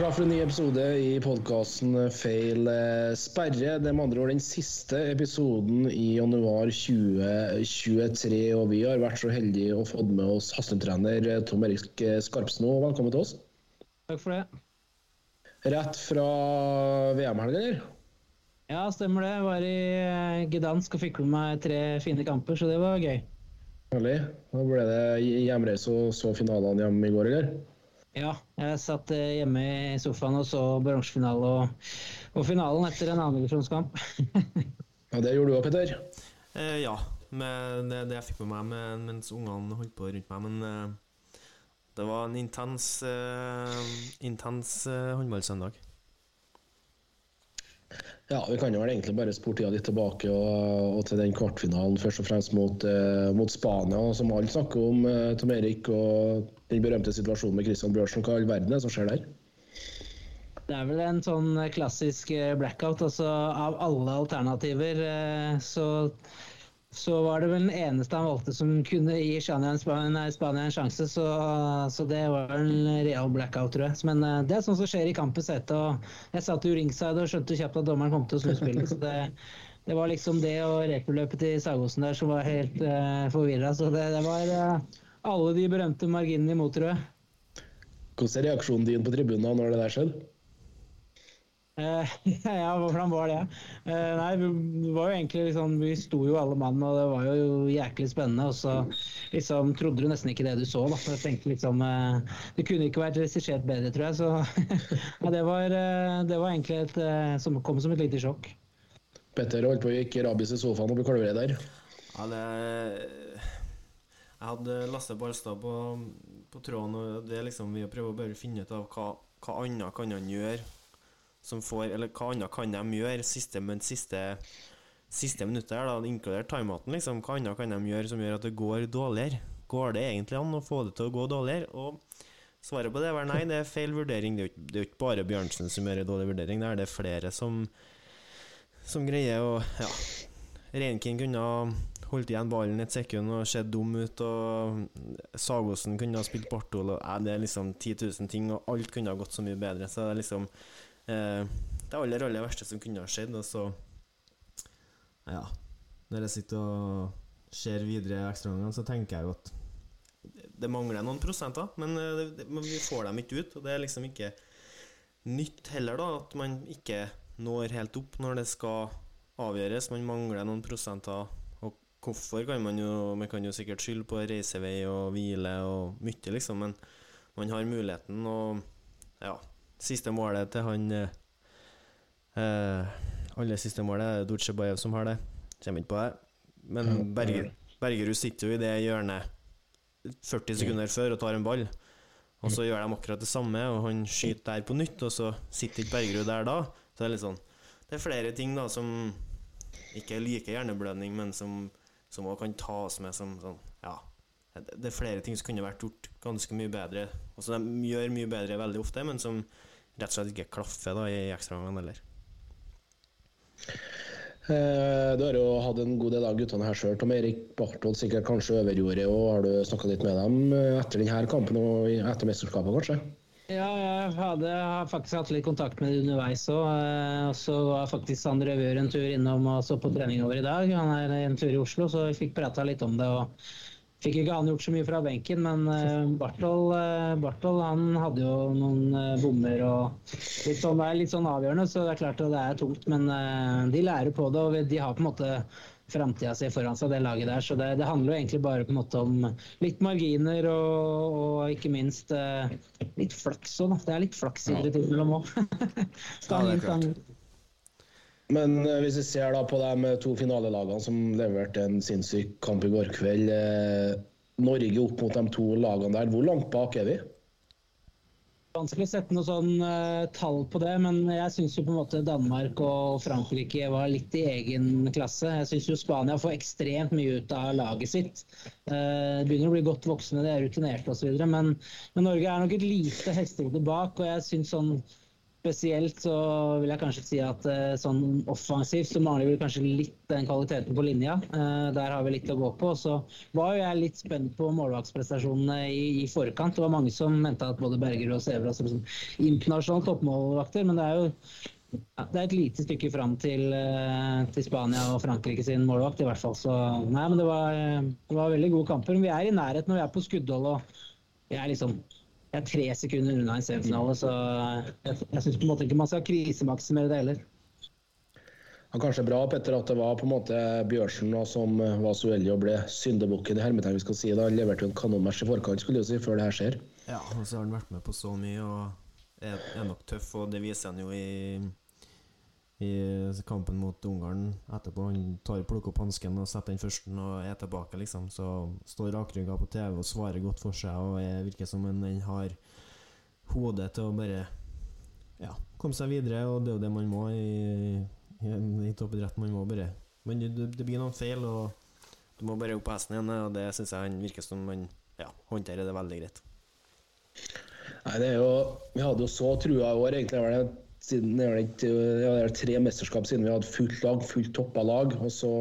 Klar for en ny episode i podkasten Feil eh, sperre. Det er med andre ord den siste episoden i januar 2023. Og vi har vært så heldige å fått med oss Haslum-trener Tom Erik Skarpsno. Velkommen til oss. Takk for det. Rett fra VM-helga, eller? Ja, stemmer det. Jeg var i eh, Gdansk og fikk med meg tre fine kamper, så det var gøy. Herlig. Da ble det hjemreise og så finalene hjemme i går, eller? Ja, jeg satt eh, hjemme i sofaen og så bronsefinale og, og finalen etter en annendivisjonskamp. Ja, det gjorde du òg, Petter. Eh, ja, med det, det jeg fikk med meg med, mens ungene holdt på rundt meg. Men eh, det var en intens, eh, intens eh, håndballsøndag. Ja, vi kan jo egentlig bare spore tida litt tilbake og, og til den kvartfinalen, først og fremst mot, eh, mot Spania, som alle snakker om, eh, Tom Erik, og den berømte situasjonen med Christian Bjørnsen. Hva i all verden er det som skjer der? Det er vel en sånn klassisk eh, blackout. altså Av alle alternativer eh, så, så var det vel den eneste han valgte som kunne gi Spania en, sjanse. Så, så det var en real blackout, tror jeg. Men eh, det er sånn som skjer i kampens hete. Jeg satt jo ringside og skjønte kjapt at dommeren kom til å snu spillet. så det det var liksom det og returløpet til Sagosen der som var helt uh, forvirra. Så det, det var uh, alle de berømte marginene imot, tror jeg. Hvordan er reaksjonen din på tribunen når det der skjedde? Eh, ja, hvordan var det? Eh, nei, det var jo egentlig liksom Vi sto jo alle mann, og det var jo jæklig spennende. Og så liksom trodde du nesten ikke det du så, da. Jeg tenkte liksom eh, Det kunne ikke vært regissert bedre, tror jeg. Så ja, det var, eh, det var egentlig et eh, som kom som et lite sjokk. Petter holdt på å gikk rabies i sofaen og ble kalvere der. Ja, det Jeg hadde Lasse Balstad på, på tråden, og det er liksom vi prøver å bare finne ut av hva, hva annet kan han gjøre som får Eller hva annet kan de gjøre siste, men siste, siste minuttet her, da, inkludert timeouten, liksom. Hva annet kan de gjøre som gjør at det går dårligere? Går det egentlig an å få det til å gå dårligere? Og svaret på det er nei, det er feil vurdering. Det er jo det er jo ikke bare Bjørnsen som gjør en dårlig vurdering, det er det flere som, som greier å Ja. Reinkin kunne ha holdt igjen ballen et sekund og sett dum ut, og Sagosen kunne ha spilt Bartol, og det er liksom 10 000 ting, og alt kunne ha gått så mye bedre. Så det er liksom det aller, aller verste som kunne ha skjedd, og så Ja. Når jeg sitter og ser videre ekstraomgangene, så tenker jeg jo at det- mangler noen prosenter, men, eh, det, men vi får dem ikke ut. Og det er liksom ikke nytt heller, da, at man ikke når helt opp når det skal avgjøres. Man mangler noen prosenter. Og hvorfor kan man jo Man kan jo sikkert skylde på reisevei og hvile og mye, liksom, men man har muligheten, og ja Siste målet til han eh, eh, Aller siste målet er Dutsjebajev som har det. Kommer ikke på det. Men Berger, Bergerud sitter jo i det hjørnet 40 sekunder før og tar en ball. Og så gjør de akkurat det samme, og han skyter der på nytt, og så sitter ikke Bergerud der da. Så det er litt sånn Det er flere ting da som ikke er like hjerneblødning, men som som også kan tas med som sånn Ja. Det det er flere ting som kunne vært gjort ganske mye bedre, og som de gjør mye bedre veldig ofte, men som rett og slett ikke klaffer da i ekstraomgangen heller. Eh, du har jo hatt en god del av guttene her sjøl. Tom Erik Barthold sikkert kanskje overgjorde. og Har du snakka litt med dem eh, etter denne kampen og etter mesterskapet, kanskje? Ja, jeg hadde har faktisk hatt litt kontakt med dem underveis òg. Og så var faktisk Sandre Revør en tur innom og så på trening over i dag. Han er en tur i Oslo, så vi fikk prata litt om det. og Fikk ikke han gjort så mye fra benken, men Bartol, Barthold, eh, han hadde jo noen eh, bommer og litt sånn, det er litt sånn avgjørende, så det er klart at det er tungt. Men eh, de lærer på det, og de har på en måte framtida si foran seg, det laget der. Så det, det handler jo egentlig bare på en måte om litt marginer og, og ikke minst eh, litt flaks òg, da. Det er litt flaks i det innimellom òg. Ja, det er klart. Men eh, hvis vi ser da på de eh, to finalelagene som leverte en sinnssyk kamp i går kveld. Eh, Norge opp mot de to lagene der, hvor langt bak er vi? Vanskelig å sette noe sånn uh, tall på det, men jeg syns jo på en måte Danmark og Frankrike var litt i egen klasse. Jeg syns jo Spania får ekstremt mye ut av laget sitt. Uh, begynner å bli godt voksne, de er rutinerte osv. Men, men Norge er nok et lite hestehode bak, og jeg synes sånn Spesielt så vil jeg kanskje si at eh, sånn offensivt så mangler vi kanskje litt den kvaliteten på linja. Eh, der har vi litt å gå på. Så var jo jeg litt spent på målvaktsprestasjonene i, i forkant. Det var mange som mente at både Berger og Sæver var sånn internasjonale toppmålvakter, men det er jo ja, det er et lite stykke fram til, eh, til, Spania og Frankrike sin målvakt, i hvert fall. Så nei, men det var, det var veldig gode kamper. Vi er i nærheten når vi er på skuddhold og vi er liksom er tre sekunder unna en semifinale, så jeg, jeg syns på en måte ikke man skal krisemaksimere det heller. Ja, kanskje bra Petter, at det var på en måte Bjørsen da, som var så uheldig og ble syndebukken i hermetegn. vi skal si da. Han leverte jo en kanonmatch i forkant skulle jeg si, før det her skjer. Ja, og så har han vært med på så mye og er, er nok tøff, og det viser han jo i i kampen mot Ungarn etterpå. Han tar plukker opp hansken og setter den førsten og er tilbake, liksom. Så står rakrygga på TV og svarer godt for seg og er, virker som en en har hodet til å bare ja, komme seg videre, og det er jo det man må i, i, i toppidrett. Man må bare Men det, det, blir noen feil, og du må bare opp på hesten igjen, og det syns jeg han virker som han ja, håndterer det veldig greit. Nei, det er jo Vi hadde jo så trua i år, egentlig. var det siden det er, ikke, ja, det er tre mesterskap siden vi hadde fullt lag, fullt toppa lag. Og så,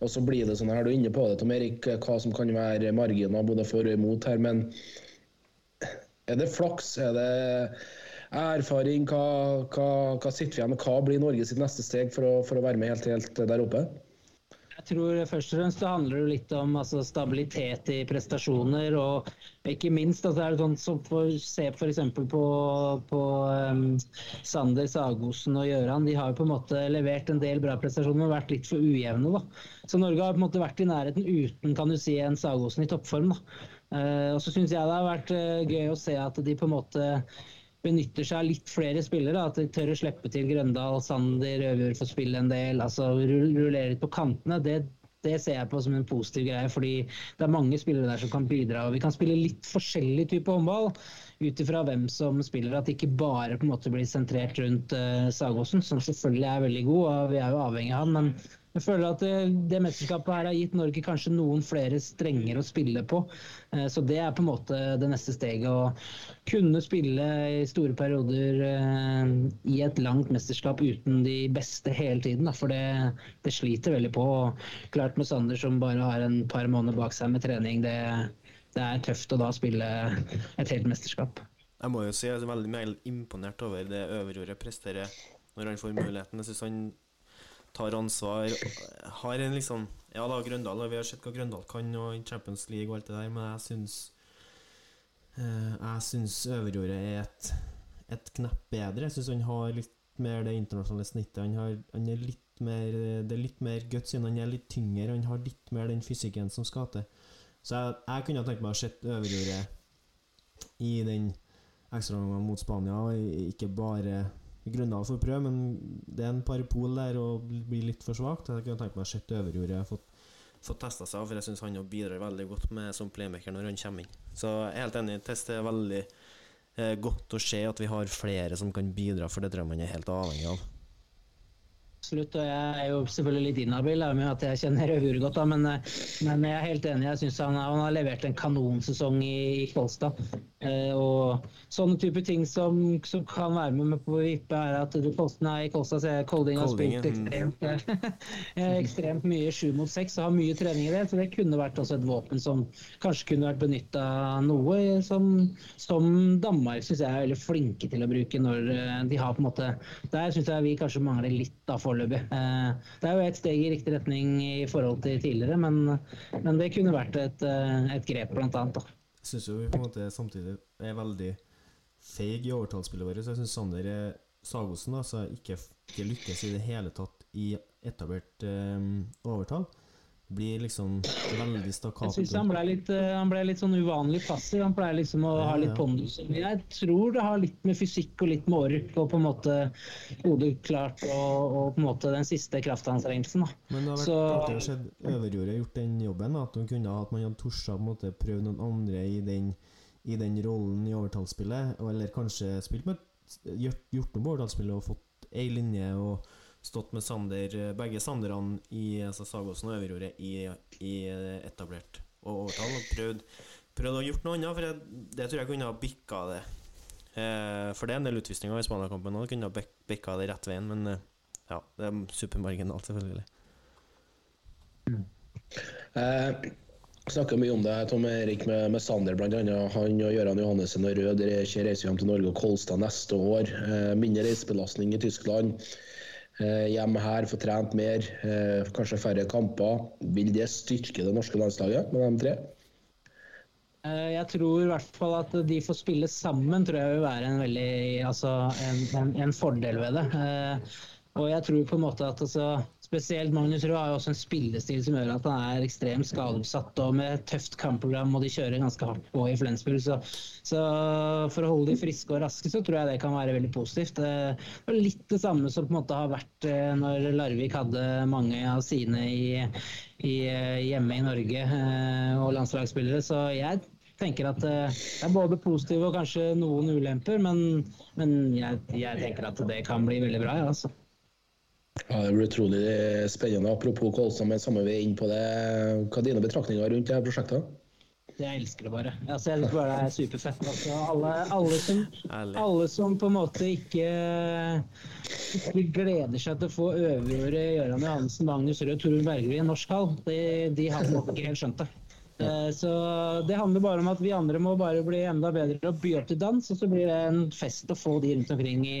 og så, blir det sånn her, du er inne på det, Tom Erik, hva som kan være marginer både for og imot her. Men er det flaks? Er det erfaring? Hva, hva, hva sitter vi igjen med? Hva blir Norges neste steg for å, for å være med helt, helt der oppe? Tror først og fremst det handler litt om altså, stabilitet i prestasjoner. Og ikke minst altså, er det sånn som for, Se f.eks. på, på um, Sander Sagosen og Gjøran. De har jo på en måte levert en del bra prestasjoner, men vært litt for ujevne. da. Så Norge har på en måte vært i nærheten uten kan du si, en Sagosen i toppform. da. Uh, og så syns jeg det har vært uh, gøy å se at de på en måte benytter seg av litt flere spillere. At de tør å slippe til Grøndal, Sander, Øvjord får spille en del. altså Rullere litt på kantene. Det, det, ser jeg på som en positiv greie, fordi det er mange spillere der som kan bidra. og Vi kan spille litt forskjellig type håndball ut ifra hvem som spiller. At det ikke bare på en måte blir sentrert rundt uh, Sagåsen, som selvfølgelig er veldig god, og vi er jo avhengig av han. men jeg føler at det, det, mesterskapet her har gitt Norge kanskje noen flere strenger å spille på. Eh, så det er på en måte det neste steget. Å kunne spille i store perioder eh, i et langt mesterskap uten de beste hele tiden. For det, det sliter veldig på. Klart med Sander som bare har en par måneder bak seg med trening. Det, det er tøft å da spille et helt mesterskap. Jeg må jo si jeg er veldig imponert over det Øverjordet presterer når han får muligheten. Jeg synes han tar ansvar. Har en liksom Ja da, Grøndal, vi har sett hva Grøndal kan, og Champions League og alt det der, men jeg syns eh, Jeg syns Øverjordet er et, et knepp bedre. Jeg syns han har litt mer det internasjonale snittet. Han, har, han er litt mer Det er litt mer guts siden han er litt tyngre. Han har litt mer den fysikken som skal til. Så jeg, jeg kunne tenkt meg å se Øverjordet i den ekstraomgangen mot Spania, ikke bare Grøndal å prøve, men det er en par pol der og blir litt for svakt. Jeg kunne tenkt meg å se Øverjordet fått, fått testa seg, for jeg syns han bidrar veldig godt med som playmaker når han kommer inn. Så jeg er helt enig. Test er veldig eh, godt å se at vi har flere som kan bidra, for det tror jeg man er helt avhengig av. Absolutt, og jeg er jo selvfølgelig litt inhabil med at jeg kjenner Røvur godt, da, men, eh, men, jeg er helt enig. Jeg syns han, han, har levert en kanonsesong i, i Kolstad. Eh, og sånne type ting som, som, kan være med på vippe, er at du nei, i Kolstad ser Kolding har spilt ekstremt, eh, ekstremt mye sju mot seks og har mye trening i det. Så det kunne vært også et våpen som kanskje kunne vært benytta noe, som, som Danmark syns jeg er veldig flinke til å bruke når eh, de har på en måte Der syns jeg vi kanskje mangler litt da foreløpig. Eh, det er jo et steg i riktig retning i forhold til tidligere, men, men det kunne vært et, eh, et grep, blant annet. Da. Jeg syns jo vi på en måte samtidig er veldig feig i overtallsspillet vårt. Så jeg syns Sander Sagosen altså, ikke, ikke, lykkes i det hele tatt i etablert um, overtall blir liksom veldig stakkato. Jeg syns han eh, han ble litt sånn uvanlig passiv. Han pleier liksom å ha litt pondus. Jeg tror det har litt med fysikk og litt med ork og på en måte hodet klart og, og, på en måte den siste kraftanstrengelsen. Men det har vært Så, artig å se Øverjordet gjort den jobben. At, kunne, at man hadde tort å prøve noen andre i den i den rollen i overtallsspillet, eller kanskje spilt med gjort, gjort med overtallsspillet og fått ei linje og stått med Sander, begge Sanderne i altså Sagåsen og Øverjordet i, i etablert og overtall, og prøvd, prøvd å gjort noe annet, for jeg, det tror jeg kunne ha bikka det. Eh, for det er en del utvisninger i Spania-kampen, det kunne ha bik- bikka det rett veien, men eh, ja, det er supermarginalt, selvfølgelig. Eh, snakker mye om det, Tom Erik, med, med Sander bl.a. Han og Gøran Johannessen og Rød reiser hjem til Norge og Kolstad neste år. Eh, mindre reisebelastning i Tyskland. Eh, hjem her, få trent mer. Eh, kanskje færre kamper. Vil det styrke det norske landslaget med de tre? Eh, Jeg tror i hvert fall at de får spille sammen, tror jeg vil være en veldig altså en, en, en fordel ved det. Og jeg tror på en måte at altså, spesielt Magnus Røe har jo også en spillestil som gjør at han er ekstremt skadeutsatt og med tøft kampprogram, og de kjører ganske hardt på i Flensburg. Så, så for å holde de friske og raske, så tror jeg det kan være veldig positivt. Eh, Det er litt det samme som på en måte har vært eh, når Larvik hadde mange av sine i, i, eh, hjemme i Norge og landslagsspillere. Så jeg tenker at det er både positive og kanskje noen ulemper, men, men jeg, jeg tenker at det kan bli veldig bra. Ja, altså. Ja, Det blir utrolig spennende. Apropos Kolstad, men samme vei inn på det. Hva er dine betraktninger rundt det her prosjektet? Jeg elsker det bare. Altså, jeg synes bare det er superfett. Altså, alle, alle, som, alle som på en måte ikke, ikke gleder seg til å få øvrige Gøran Johansen, Magnus Rød, Torunn Bergerud i norsk hall, de, de har på en måte ikke helt skjønt det. Eh, Så Det handler bare om at vi andre må bare bli enda bedre og by opp til dans, og så blir det en fest å få de rundt omkring i,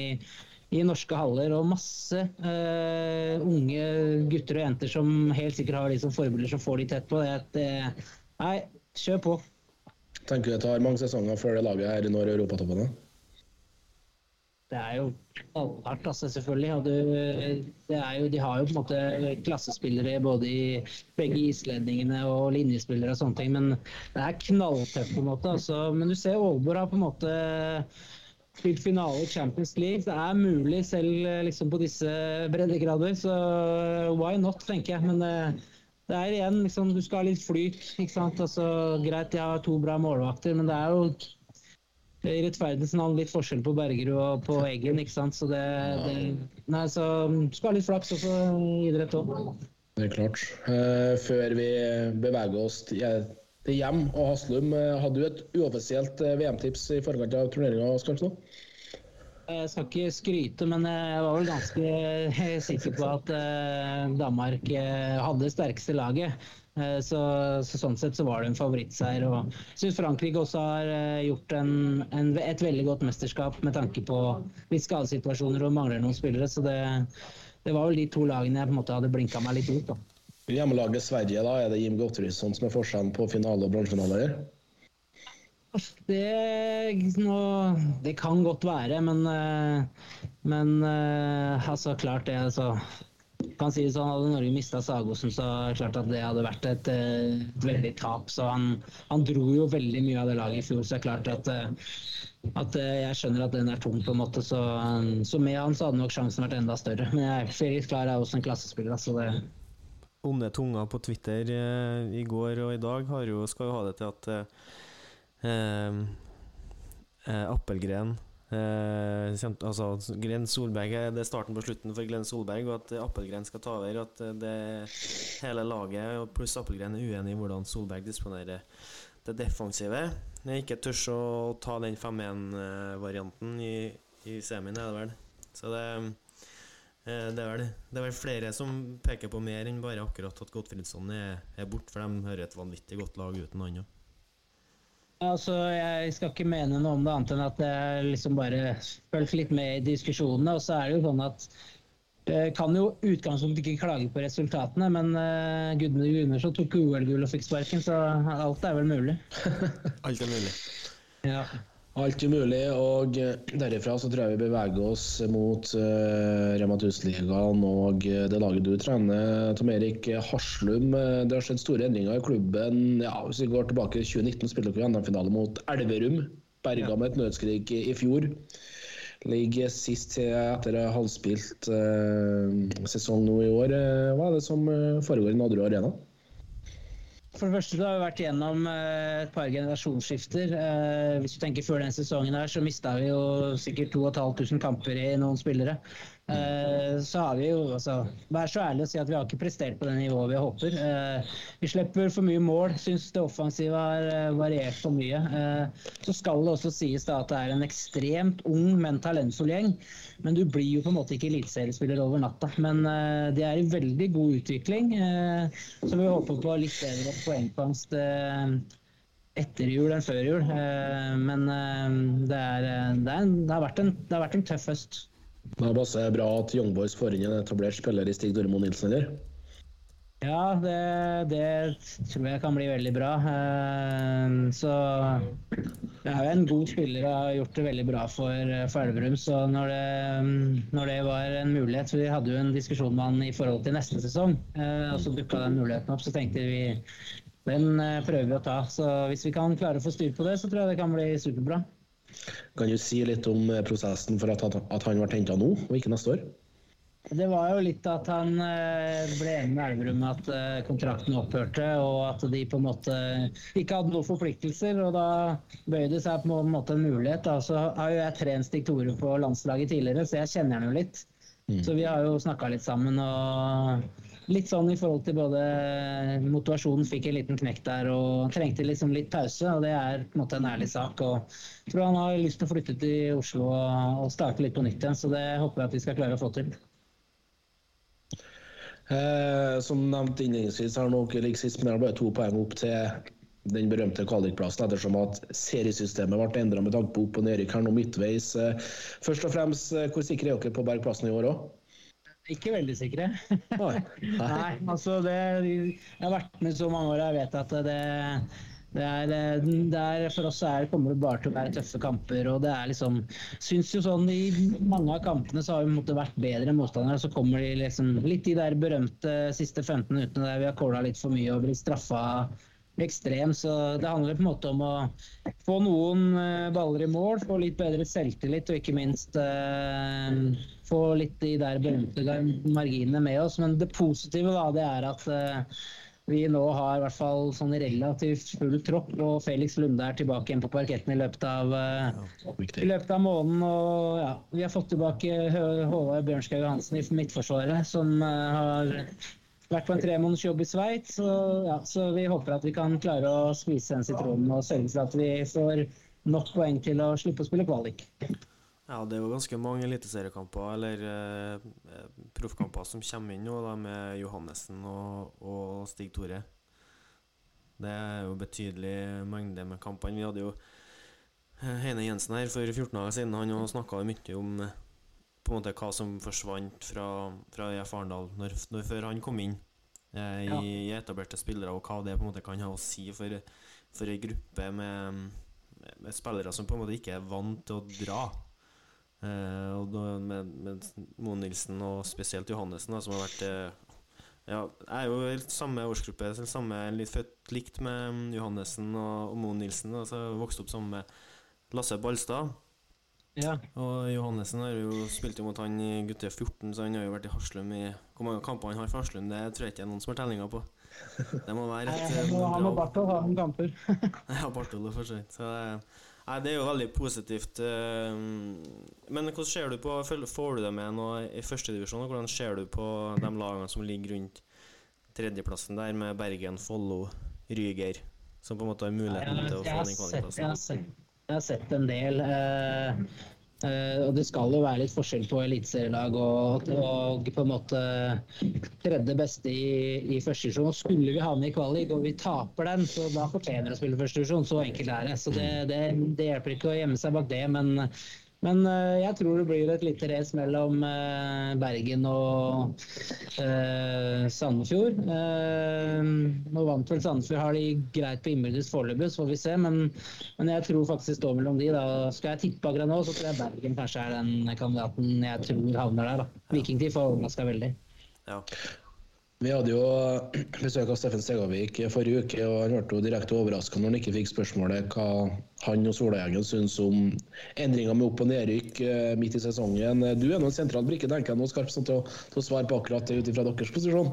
i norske haller. Og masse uh, unge gutter og jenter som helt sikkert har de som forbilder, som får de tett på. Det, at, uh, nei, kjør på. Tenker du det tar mange sesonger før det laget her når Europatoppen er? Det er jo allhardt, altså, selvfølgelig. Og du, det er jo, de har jo på en måte klassespillere både i begge islendingene og linjespillere og sånne ting, men det er knalltøft på en måte. Altså. Men du ser Aalborg har på en måte spilt finale i Champions League. Det er mulig selv eh, liksom, på disse breddegrader, så why not, tenker jeg. Men eh, det er igjen, liksom, du skal ha litt flyt. ikke sant? Altså, greit, jeg har to bra målvakter, men det er jo i rettferdighetens navn litt forskjell på Bergerud og på Eggen, ikke sant. Så det, det Nei, så skal ha litt flaks også i idrett òg. Det er klart. Uh, før vi beveger oss til hjem og Haslum, eh, hadde du et uoffisielt eh, VM-tips i forkant av turneringa? Skarpstad? Jeg skal ikke skryte, men jeg var vel ganske sikker på at eh, Danmark eh, hadde det sterkeste laget. Eh, Så, så sånn sett så var det en favorittseier. Og jeg syns Frankrike også har eh, gjort en, en, et veldig godt mesterskap med tanke på litt skadesituasjoner og mangler noen spillere. Så det, det var vel de to lagene jeg på en måte hadde blinka meg litt ut. da. Hjemmelaget Sverige, da, er det Jim Gottfridsson som er forskjellen på finale og bronsefinale? Det, det kan godt være, men, eh, men eh, altså klart det altså, kan si sånn, Hadde Norge mista Sagosen, så klart at det hadde vært et, eh, et veldig tap. Så han, han dro jo veldig mye av det laget i fjor, så det er klart at, eh, at eh, jeg skjønner at den er tung, på en måte. Så, så med han så hadde nok sjansen vært enda større. Men jeg, er helt Klar er også en klassespiller, så det Onde tunger på Twitter eh, i går og i dag jo, skal jo ha det til at eh, eh, eh, Appelgren eh, kjent- altså, Glenn Solberg er det er starten på slutten for Glenn Solberg, og at Appelgren skal ta over. At det hele laget pluss Appelgren er uenig i hvordan Solberg disponerer det defensive. Jeg ikke tør å ta den 5-1-varianten i, i semien, er det vel. Så det det er, vel, det er vel flere som peker på mer enn bare akkurat at Gottfridsson er, er borte, for de hører et vanvittig godt lag uten han òg. Altså, Jeg skal ikke mene noe om det annet enn at jeg liksom bare fulgte litt med i diskusjonene. Og så er det jo sånn at jeg kan jo utgangspunktet ikke klage på resultatene, men uh, Gudmund Gunnarsson tok OL-gull og fikk sparken, så alt er vel mulig. Alt er mulig. Ja. Alt er mulig, og eh, derifra så tror jeg vi beveger oss mot uh, Rema 1000-ligaen og eh, det laget du trener, Tom Erik Haslum. Det har skjedd store endringer i klubben. Ja, Hvis vi går tilbake til 2019, spilte dere NM-finale mot Elverum. Berga med et nødskrik i fjor. Ligger sist til etter halvspilt uh, sesong nå i år. Hva er det som foregår i Nadderud Arena? For det første, du har jo vært gjennom eh, et par generasjonsskifter. Eh, Hvis du tenker før den sesongen her, så mista vi jo sikkert 2500 kamper i noen spillere. Eh, Så har vi jo, altså Vær så ærlig å si at vi har ikke prestert på det nivået vi håper. Eh, Vi slipper for mye mål. Syns det offensive har eh, variert for mye. Så skal det også sies da at det er en ekstremt ung, men talentfull gjeng. Men du blir jo på en måte ikke eliteseriespiller over natta. Men de er i veldig god utvikling. Så vi håper på litt bedre poengfangst etter jul enn før jul. Men det, er, det, er det, har en, det har vært en tøff høst. Det er bare bra at Young Boys får inn en etablert spiller i Stig Dormo Nilsen, eller? Ja, det, det tror jeg kan bli veldig bra. Eh, Så det er jo en god spiller og har gjort det veldig bra for, for Elverum. Så når det, når det var en mulighet Vi hadde jo en diskusjon med han i forhold til neste sesong, eh, og så dukka den muligheten opp. Så tenkte vi den eh, prøver vi å ta. Så hvis vi kan klare å få styr på det, så tror jeg det kan bli superbra. Kan du si litt om eh, prosessen for at, at han ble henta nå, og ikke neste år? Det var jo litt at han eh, ble enig med Elverum at eh, kontrakten opphørte, og at de på en måte ikke hadde noen forpliktelser. og Da bøyde det seg på en måte en mulighet. Da. Så har jo jeg trent Stig Tore på landslaget tidligere, så jeg kjenner han jo litt. Så vi har jo snakka litt sammen. og Litt sånn i forhold til både motivasjonen fikk en liten knekk der og trengte liksom litt pause. og Det er på en måte en ærlig sak. og Jeg tror han har lyst til å flytte til Oslo og, starte litt på nytt igjen, så det håper jeg at vi skal klare å få til. Eh, som nevnt innledningsvis har nok ligget sist, men er bare to poeng opp til den berømte kvalikplassen, ettersom at seriesystemet ble endra med tanke på opp- og nedrykk her nå midtveis. Eh, først og fremst, eh, hvor sikre er dere på bergplassen i år òg? Ikke veldig sikre. Nei. Altså det Jeg har vært med så mange år, jeg vet at det det er, det er, for oss er, kommer det bare til å være tøffe kamper. og det er liksom, synes jo sånn I mange av kampene så har vi måtte vært bedre enn motstandere. Så kommer de liksom litt de der berømte siste 15 minuttene der vi har kåla litt for mye og blitt straffa ekstremt. Så det handler på en måte om å få noen eh, baller i mål, få litt bedre selvtillit og ikke minst eh, få litt de der berømte marginene med oss. Men det positive da, det er at uh, vi nå har i hvert fall sånn relativt full tropp, og Felix Lunde er tilbake igjen på parketten i løpet av, uh, i løpet av måneden. Og ja, vi har fått tilbake Håvard Bjørnskau Johansen i Midtforsvaret, som uh, har vært på en tremånedersjobb i Sveits. Så, ja, så vi håper at vi kan klare å spise den sitronen og sørge for at vi får nok poeng til å slippe å spille kvalik. Ja, det er jo ganske mange eliteseriekamper eller eh, proffkamper som kommer inn nå, da, med Johannessen og, og Stig Tore. Det er jo betydelig mengde med kampene. Vi hadde jo eh, Heine Jensen her for 14 dager siden. Han snakka mye om eh, på en måte hva som forsvant fra, fra IF Arendal når, når, før han kom inn eh, i, Ja. i etablerte spillere, og hva det på en måte kan ha å si for, for ei gruppe med, med, med spillere som på en måte ikke er vant til å dra. Eh, og med, med Mo Nilsen og spesielt Johannessen, da, som har vært eh, Ja, er jo i samme årsgruppe, samme, litt født likt med mm, Johannessen og, og Mo Nilsen. Da, så jeg vokst opp sammen med Lasse Balstad. Ja. Og Johannessen har jo spilt mot han i gutte 14, så han har jo vært i Haslum i Hvor mange kamper han har for Haslum, det tror jeg ikke er noen som har tellinga på. Det må være et Nei, Han og Barthold har noen kamper. ja, Bartolo for så vidt. Så det, nei, det er jo veldig positivt. eh, Men hvordan ser du på Får du det med nå i førstedivisjon? Hvordan ser du på de lagene som ligger rundt tredjeplassen der, med Bergen, Follo, Ryger, som på en måte har muligheten til å få den sett, jeg, har kvalikplassen? jeg har sett en del. eh, eh, og det skal jo være litt forskjell på eliteserielag og, og på en måte tredje beste i, i første divisjon. Skulle vi havne i kvalik og vi taper den, så da fortjener vi å spille første divisjon. Så enkelt er det. Så det, det, det hjelper ikke å gjemme seg bak det. Men, men uh, jeg tror det blir et lite race mellom uh, Bergen og uh, Sandefjord. Nå vant vel Sandefjord, har de greit på innbyrdes foreløpig, så får vi se. Men, men jeg tror faktisk det står mellom de. Da. Skal jeg tippe akkurat nå, så tror jeg Bergen kanskje er den kandidaten jeg tror havner der. da. Vikingtid får overraska veldig. Ja. Vi hadde jo besøk av Steffen Stegavik forrige uke, og han ble direkte overraska når han ikke fikk spørsmålet hva han og Solagjengen syns om endringer med opp- og nedrykk eh, midt i sesongen. Du er nå en sentral brikke, tenker jeg nå, Skarp, sånn til, til å svare på akkurat det ut ifra deres posisjon.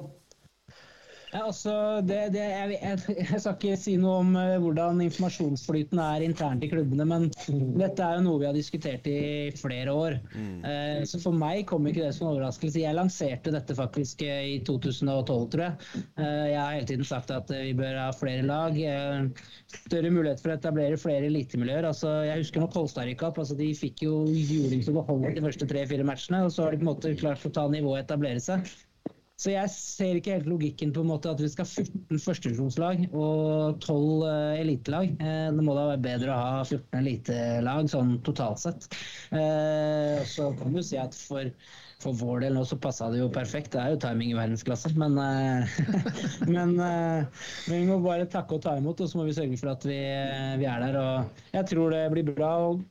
Ja, altså, det, det, jeg, jeg, jeg skal ikke si noe om uh, hvordan informasjonsflyten er internt i klubbene, men dette er jo noe vi har diskutert i flere år. Uh, så for meg kom ikke det som en overraskelse. Jeg lanserte dette faktisk uh, i 2012, tror jeg. jeg har hele tiden sagt at vi bør ha flere lag. større mulighet for å etablere flere elitemiljøer. Altså, jeg husker når Kolstad rykka opp. Altså, de fikk jo juling til å beholde de første tre-fire matchene, og så har de på en måte klart å ta nivået og etablere seg. Så jeg ser ikke helt logikken på en måte at vi skal ha 14 førstevisjonslag og 12 uh, elitelag. Uh, det må da være bedre å ha 14 elitelag sånn totalt sett. Uh, så kan du si at for, for vår del nå så passa det jo perfekt. Det er jo timing i verdensklasse. Men, men, men, vi må bare takke og ta imot, og så må vi sørge for at vi, vi er der. Og jeg tror det blir bra. og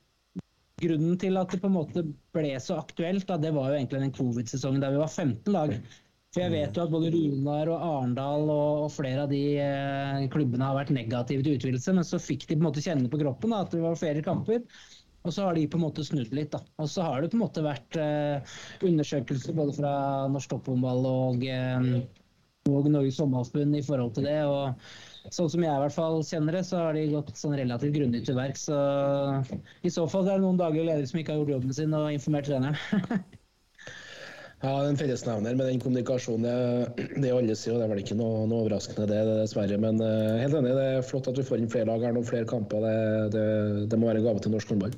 Grunnen til at det på en måte ble så aktuelt, da, det var jo egentlig den covid-sesongen der vi var 15 lag. For jeg vet jo at både Runar og Arendal og, og, flere av de eh, klubbene har vært negative til utvidelse, men så fikk de på en måte kjenne på kroppen da, at det var flere kamper. Og så har de på en måte snudd litt. da. Og så har det på en måte vært eh, undersøkelser både fra Norsk Topphåndball og, eh, og Norges Håndballforbund i forhold til det. og Sånn som jeg i hvert fall kjenner det, så har de gått sånn relativt grundig til verks. Så i så fall er det noen daglige ledere som ikke har gjort jobben sin og informert treneren. Ja, en fellesnevner med den kommunikasjonen, det, det alle sier, og det er vel ikke noe, noe overraskende det, dessverre. Men uh, helt enig, det er flott at vi får inn flere lag her, noen flere kamper. Det, det, det må være en gave til norsk håndball.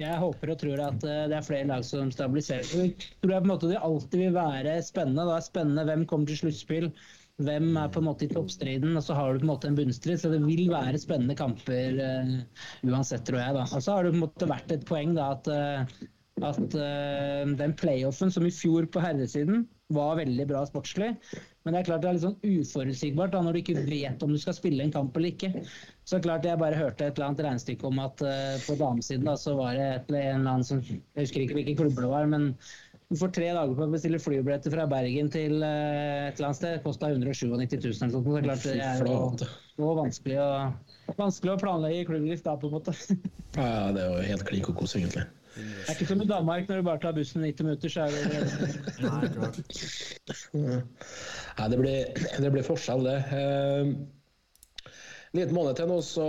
Jeg håper og tror at uh, det er flere lag som stabiliserer. Jeg tror jeg på en måte det alltid vil være spennende. Det er spennende hvem kommer til sluttspill. Hvem er på en måte i toppstriden, og så har du på en måte en bunnstrid. Så det vil være spennende kamper uh, uansett, tror jeg. da. Og så har det på en måte vært et poeng da at at uh, den playoffen som i fjor på herresiden var veldig bra sportslig. Men det er klart det er litt sånn uforutsigbart da, når du ikke vet om du skal spille en kamp eller ikke. Så klart jeg bare hørte et eller annet regnestykke om at uh, på damesiden da, så var det et, en eller annen som Jeg husker ikke hvilken klubb det var, men du får tre dager på å bestille flybilletter fra Bergen til uh, et eller annet sted. Kosta 197 000 eller sånt. Så det er klart det er jo, jo vanskelig, å, vanskelig å planlegge klubbdrift da, på en måte. ja, det er jo helt klin kokos, egentlig. Det er ikke som i Danmark, når du bare tar bussen 90 minutter, så er det Nei, klart. Nei, det blir, det blir forskjell, det. Eh, en liten måned til nå så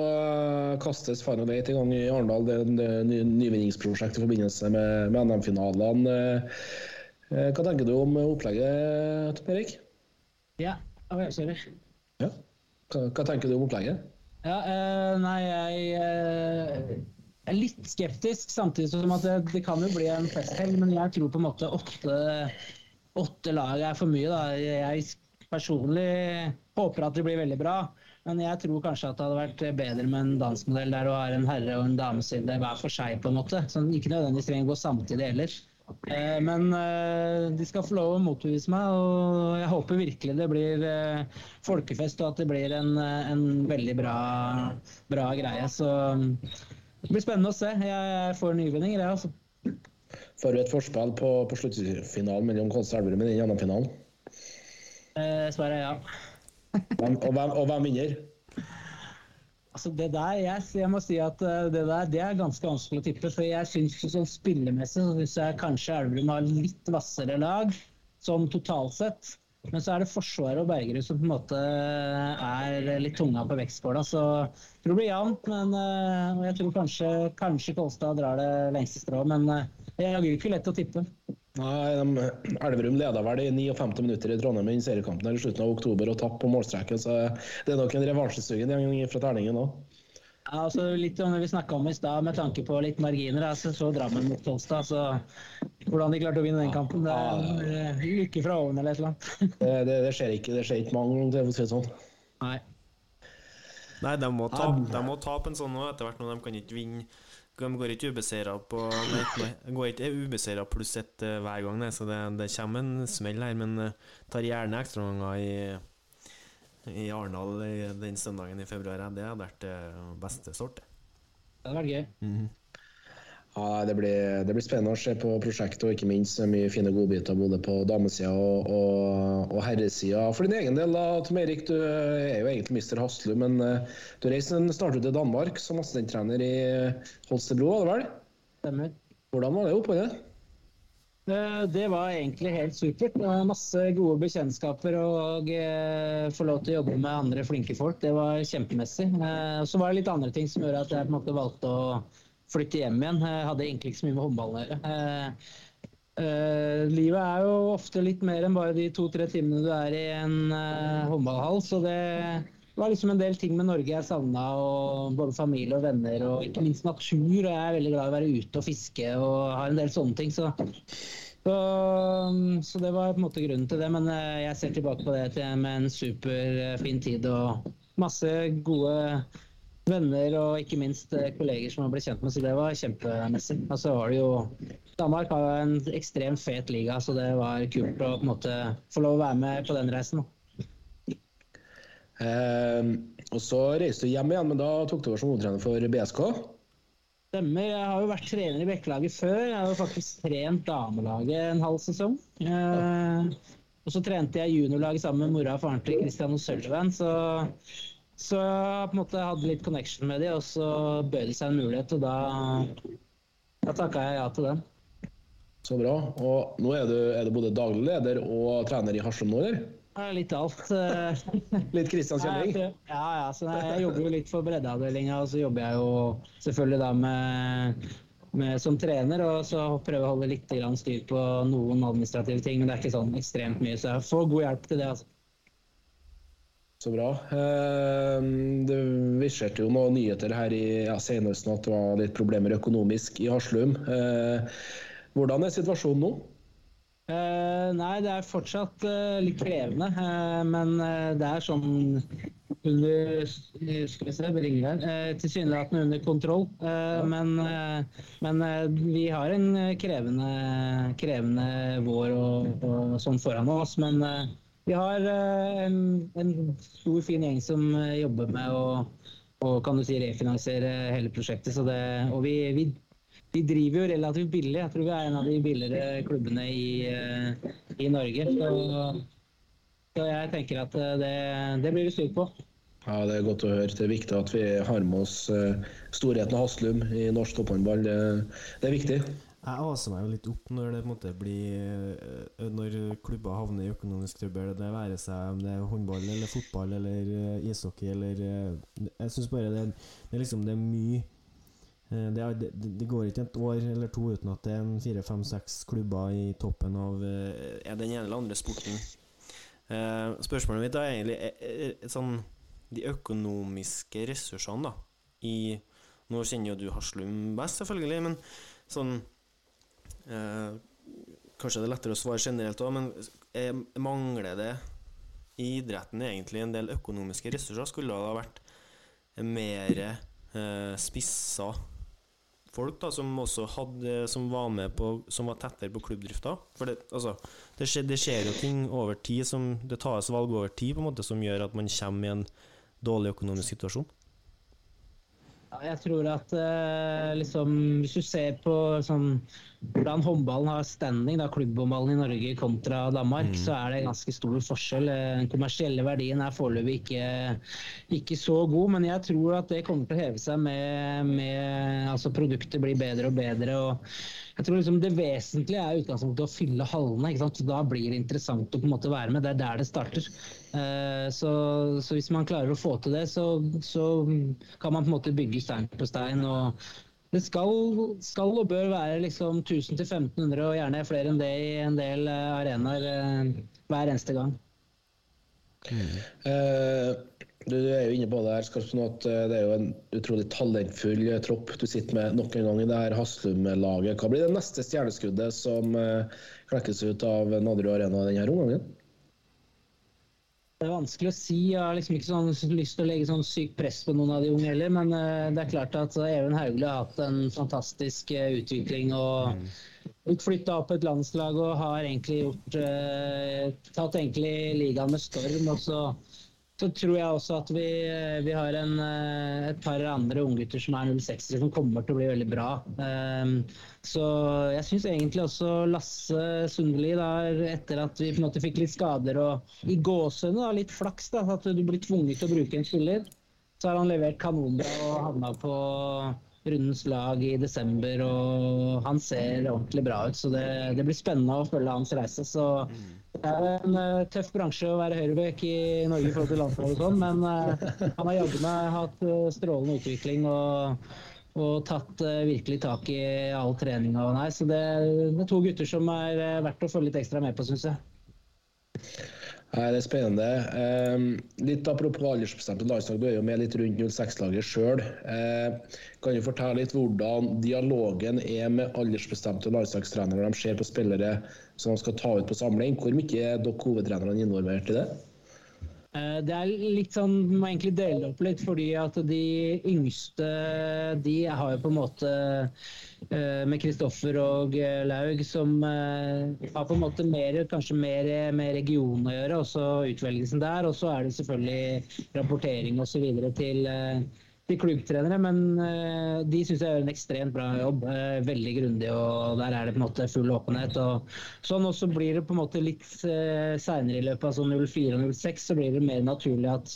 kastes Final Eight i gang i Arendal. Det, det nyvinningsprosjekt i forbindelse med, med NM-finalene. Eh, hva tenker du om opplegget, Erik? Ja, jeg sorry. Ja. Hva, hva, tenker du om opplegget? Ja, uh, nei, jeg eh, er litt skeptisk, samtidig som at det, det kan jo bli en festhelg. Men jeg tror på en måte åtte, åtte lag er for mye. Da. Jeg personlig håper at det blir veldig bra. Men jeg tror kanskje at det hadde vært bedre med en dansmodell der du har en herre og en dameside hver for seg. på en måte. Så ikke nødvendigvis trenger å gå samtidig heller. Eh, men eh, de skal få lov å motbevise meg, og jeg håper virkelig det blir eh, folkefest og at det blir en, en veldig bra, bra greie. Så det blir spennende å se. Jeg får nyvinninger, jeg, altså. Får du et forspill på, på sluttfinalen mellom Kolstad og Elverum i den andre finalen? Eh, svaret er ja. hvem, og, hvem, og hvem vinner? Altså det der, jeg, jeg, må si at eh, det der det er ganske vanskelig å tippe. For jeg syns sånn spillemessig så synes jeg kanskje Elverum har litt hvassere lag, sånn totalt sett. Men så er det Forsvaret og Bergerud som på en måte er litt tunga på vektskåla. Så jeg tror det blir jevnt. Men uh, jeg tror kanskje, kanskje Kolstad drar det lengste strået. Men det er ikke lett å tippe. Nei, Elverum leda vel i 59 minutter i Trondheim i seriekampen i slutten av oktober og tapp på målstreken. Så det er nok en revansjesugen fra terningen òg. Ja, altså litt om det vi snakka om i stad, med tanke på litt marginer. Altså, så Drammen mot Tolstad. Så hvordan de klarte å vinne den kampen, det er lykke fra oven eller et eller annet. det, det, det, skjer ikke det skjer ikke mange ganger, for å si det sånn. Nei. Nei, de må tape ta en sånn nå etter hvert. Når de kan ikke vinne De går ikke ubeseira på nei, går ikke ubeseira pluss ett uh, hver gang, nei, så det, det, kommer en smell her. Men uh, tar gjerne ekstraomganger i i Arendal den søndagen i februar. Det hadde vært det beste sort. Det hadde vært gøy. Mm -hmm. Ja, det blir, det blir, spennende å se på prosjektet, og ikke minst mye fine godbiter både på damesida og, og, og herresida. For din egen del, da, Tom Erik, du er jo egentlig mister Haslu, men uh, du reiste snart til Danmark som assistenttrener i Holstebro, var det vel? Stemmer. Hvordan var det oppholdet? Eh, Det var egentlig helt supert. Det var masse gode bekjentskaper og eh, få lov til å jobbe med andre flinke folk. Det var kjempemessig. Eh, så var det litt andre ting som gjorde at jeg på en måte valgte å flytte hjem igjen. Jeg hadde egentlig ikke så mye med håndballen å gjøre. Livet er jo ofte litt mer enn bare de to-tre timene du er i en håndballhall, så det var liksom en del ting med Norge jeg savna, både familie og venner, og ikke minst natur. Og jeg er veldig glad i å være ute og fiske og har en del sånne ting. Så, så, så det var på en måte grunnen til det. Men eh, jeg ser tilbake på det med en superfin tid og masse gode venner og ikke minst eh, kolleger som jeg ble kjent med, så det var kjempemessig. Og så var det jo Danmark har en ekstremt fet liga, så det var kult å på en måte få lov å være med på den reisen. da. Eh, og så reiste du hjem igjen, men da tok du over som hovedtrener for BSK. Stemmer. Jeg har jo vært trener i Bekkelaget før. Jeg har jo faktisk trent damelaget en halv sesong. Eh, og så trente jeg juniorlaget sammen med mora og faren til Christian O'Sullivan. Så, så jeg på en måte hadde litt connection med dem, og så bød det seg en mulighet, og da, da takka jeg ja til den. Så bra. Og nå er du, er du både daglig leder og trener i Haslum nå, eller? Er Litt alt. eh. Litt Kristiansand-kjenning? Ja, ja, så jeg jobber jo litt for breddeavdelinga, og så jobber jeg jo selvfølgelig da med, med som trener, og så prøver jeg å holde litt grann styr på noen administrative ting, men det er ikke sånn ekstremt mye, så jeg får god hjelp til det. altså. Så bra. Eh, Det verserte jo noen nyheter her i ja, senhøsten at det var litt problemer økonomisk i Haslum. Eh, Hvordan er situasjonen nå? Eh, nei, det er fortsatt uh, litt krevende, Uh, men det er sånn under Skal vi se, bringer her. Tilsynelatende under kontroll. Ja. men men vi har en krevende, krevende vår og, og sånn foran oss. Men vi har en, en stor, fin gjeng som jobber med å og kan du si refinansiere hele prosjektet. Så det, og vi, vi vi driver jo relativt billig. Jeg tror vi er en av de billigere klubbene i, eh, i Norge. Så, så jeg tenker at eh, det, det blir vi styr på. Ja, Det er godt å høre. Det er viktig at vi har med oss storheten av Haslum i norsk topphåndball. Det, det er viktig. Jeg aser meg jo litt opp når det på en måte blir eh, Når klubber havner i økonomisk trøbbel, det være seg om det er håndball eller fotball eller eh, ishockey eller eh, Jeg syns bare det, det er liksom Det er mye eh, det, er, det, går ikke et år eller to uten at det er en fire, fem, seks klubber i toppen av eh, den ene eller andre sporten. Eh, spørsmålet mitt er egentlig er, er, er, sånn De økonomiske ressursene da i Nå kjenner jo du Haslum best, selvfølgelig, men sånn eh, Kanskje det er lettere å svare generelt òg, men er, mangler det i idretten egentlig en del økonomiske ressurser? Skulle det ha vært mer eh, spissa folk da, som også hadde Som var med på Som var tettere på klubbdrifta? For det, altså, det, skjer, det skjer jo ting over tid som Det tas valg over tid på en måte som gjør at man kommer i en dårlig økonomisk situasjon. Jeg tror at eh, liksom, hvis du ser på sånn, hvordan håndballen har standing, da, klubbhåndballen i Norge kontra Danmark, så er det ganske stor forskjell. Eh, Den kommersielle verdien er foreløpig ikke, ikke så god, men jeg tror at det kommer til å heve seg med, med altså Produktet blir bedre og bedre. og jeg tror liksom Det vesentlige er utgangspunktet å fylle hallene. ikke sant? Så Da blir det interessant å på en måte være med. Det er der det starter. Eh, Så, så hvis man klarer å få til det, så, så kan man på en måte bygge stein på stein. og det skal, skal og bør være liksom 1000-1500, og gjerne flere enn det i en del eh, arenaer eh, hver eneste gang. Eh, Du er jo inne på det her, Skarpsen, at eh, det er jo en utrolig talentfull eh, tropp du sitter med nok en gang i det her Haslum-laget. Hva blir det neste stjerneskuddet som eh, klekkes ut av Nadderud Arena denne omgangen? Det er vanskelig å si. Jeg har liksom ikke sånn lyst til å legge sånn sykt press på noen av de unge heller, men det er klart at Even Hauglie har hatt en fantastisk utvikling og blitt flytta opp et landslag og har egentlig gjort tatt egentlig ligaen med storm. Og så, så tror jeg også at vi, eh, vi har en, eh, et par andre unggutter som er 06 som kommer til å bli veldig bra. Eh, så jeg syns egentlig også Lasse Sundli, etter at vi på en måte fikk litt skader og i gåsehudene litt flaks, da, at du blir tvunget til å bruke en spiller, så har han levert kanonbra og havna på rundens lag i desember, og han ser ordentlig bra ut. Så det, det blir spennende å følge hans reise. Så det er en uh, tøff bransje å være høyrebekk i Norge i forhold til landslaget og sånn, men uh, han har jaggu meg hatt uh, strålende utvikling og, og tatt virkelig tak i all treninga. Så det, det, er to gutter som er verdt å følge litt ekstra med på, syns jeg. Nei, Det er spennende. Eh, litt Apropos aldersbestemte landslag, du er jo med litt rundt 06-laget sjøl. Eh, kan du fortelle litt hvordan dialogen er med aldersbestemte landslagstrenere når de ser på spillere som de skal ta ut på samling? Hvor mye er dere hovedtrenerne involvert i det? Eh, det er litt sånn, må egentlig dele det opp litt, fordi at de yngste de har jo på en måte eh, med Kristoffer og eh, Laug som har på en måte mer, kanskje mer med regionen å gjøre, også utvelgelsen der. Og så er det selvfølgelig rapportering osv. til til klubbtrenere, men uh, de syns jeg gjør en ekstremt bra jobb. Veldig grundig, og der er det på en måte full åpenhet. Og sånn også blir det på en måte litt uh, seinere i løpet av sånn 04 og 06, så blir det mer naturlig at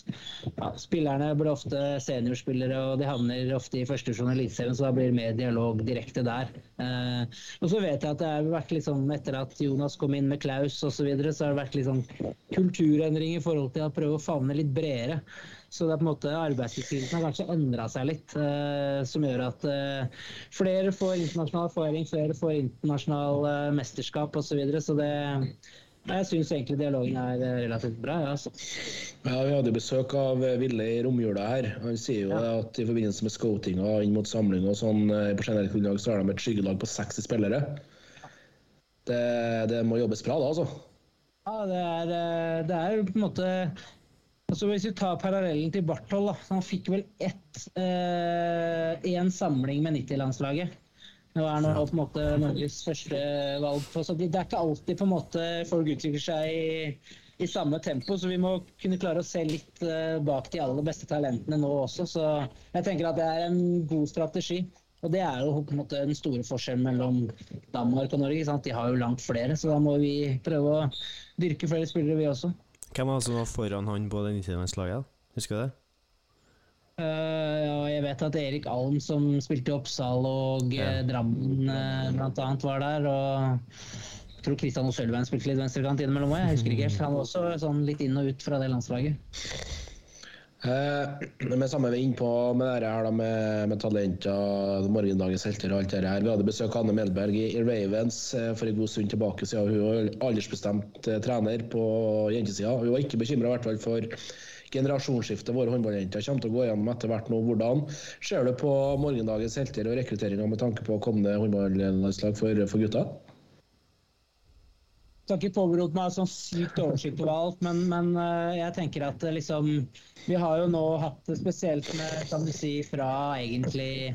ja, spillerne blir ofte seniorspillere, og de havner ofte i første Eliteserien, så da blir det mer dialog direkte der. Uh, og så vet jeg at det har vært liksom, etter at Jonas kom inn med Klaus osv., så, videre, så har det vært liksom kulturendring i forhold til å prøve å favne litt bredere. Så det er på en måte arbeidsbeskrivelsen har kanskje endra seg litt, uh, som gjør at uh, flere får internasjonal erfaring, flere får internasjonal uh, mesterskap osv. Så, videre, så det jeg syns egentlig dialogen er relativt bra. Ja, altså. ja, Vi hadde besøk av Ville i romjula her. Han sier jo ja. at i forbindelse med scoutinga inn mot samling og sånn på generelt grunnlag, så har de et skyggelag på 60 spillere. Det, det, må jobbes bra da, altså. Ja, det er, det er på en måte Altså Hvis vi tar parallellen til Barthold, da, han fikk vel ett én eh, samling med 90-landslaget. Nå er nå på en måte Norges første valg. Så det er ikke alltid på en måte folk utvikler seg i, i samme tempo, så vi må kunne klare å se litt uh, bak de aller beste talentene nå også. Så jeg tenker at det er en god strategi. Og det er jo på en måte den store forskjellen mellom Danmark og Norge. Sant? De har jo langt flere, så da må vi prøve å dyrke flere spillere, vi også. Hvem var det som var foran han på det 90-landslaget? Husker du det? Uh, ja, jeg vet at Erik Alm, som spilte i Oppsal og ja. uh, Drammen uh, bl.a., var der. Og jeg tror Kristian Sølveien spilte litt venstrekant innimellom òg. Jeg husker ikke helt. Han var også sånn litt inn og ut fra det landslaget. Eh, med samme vi er med det her da, med, med talenter, morgendagens helter og alt det her. Vi hadde besøk av Anne Melberg i, Ravens eh, for en god stund tilbake siden. Hun var aldersbestemt eh, trener på jentesida. Hun var ikke bekymra for generasjonsskiftet våre håndballjenter kommer til å gå gjennom etter hvert nå. Hvordan ser du på morgendagens helter og rekrutteringa med tanke på kommende håndballandslag for, for gutta? Skal ikke påberope meg sånn sykt oversikt over alt, men, men, eh, jeg tenker at eh, liksom Vi har jo nå hatt det spesielt med, kan du si, fra egentlig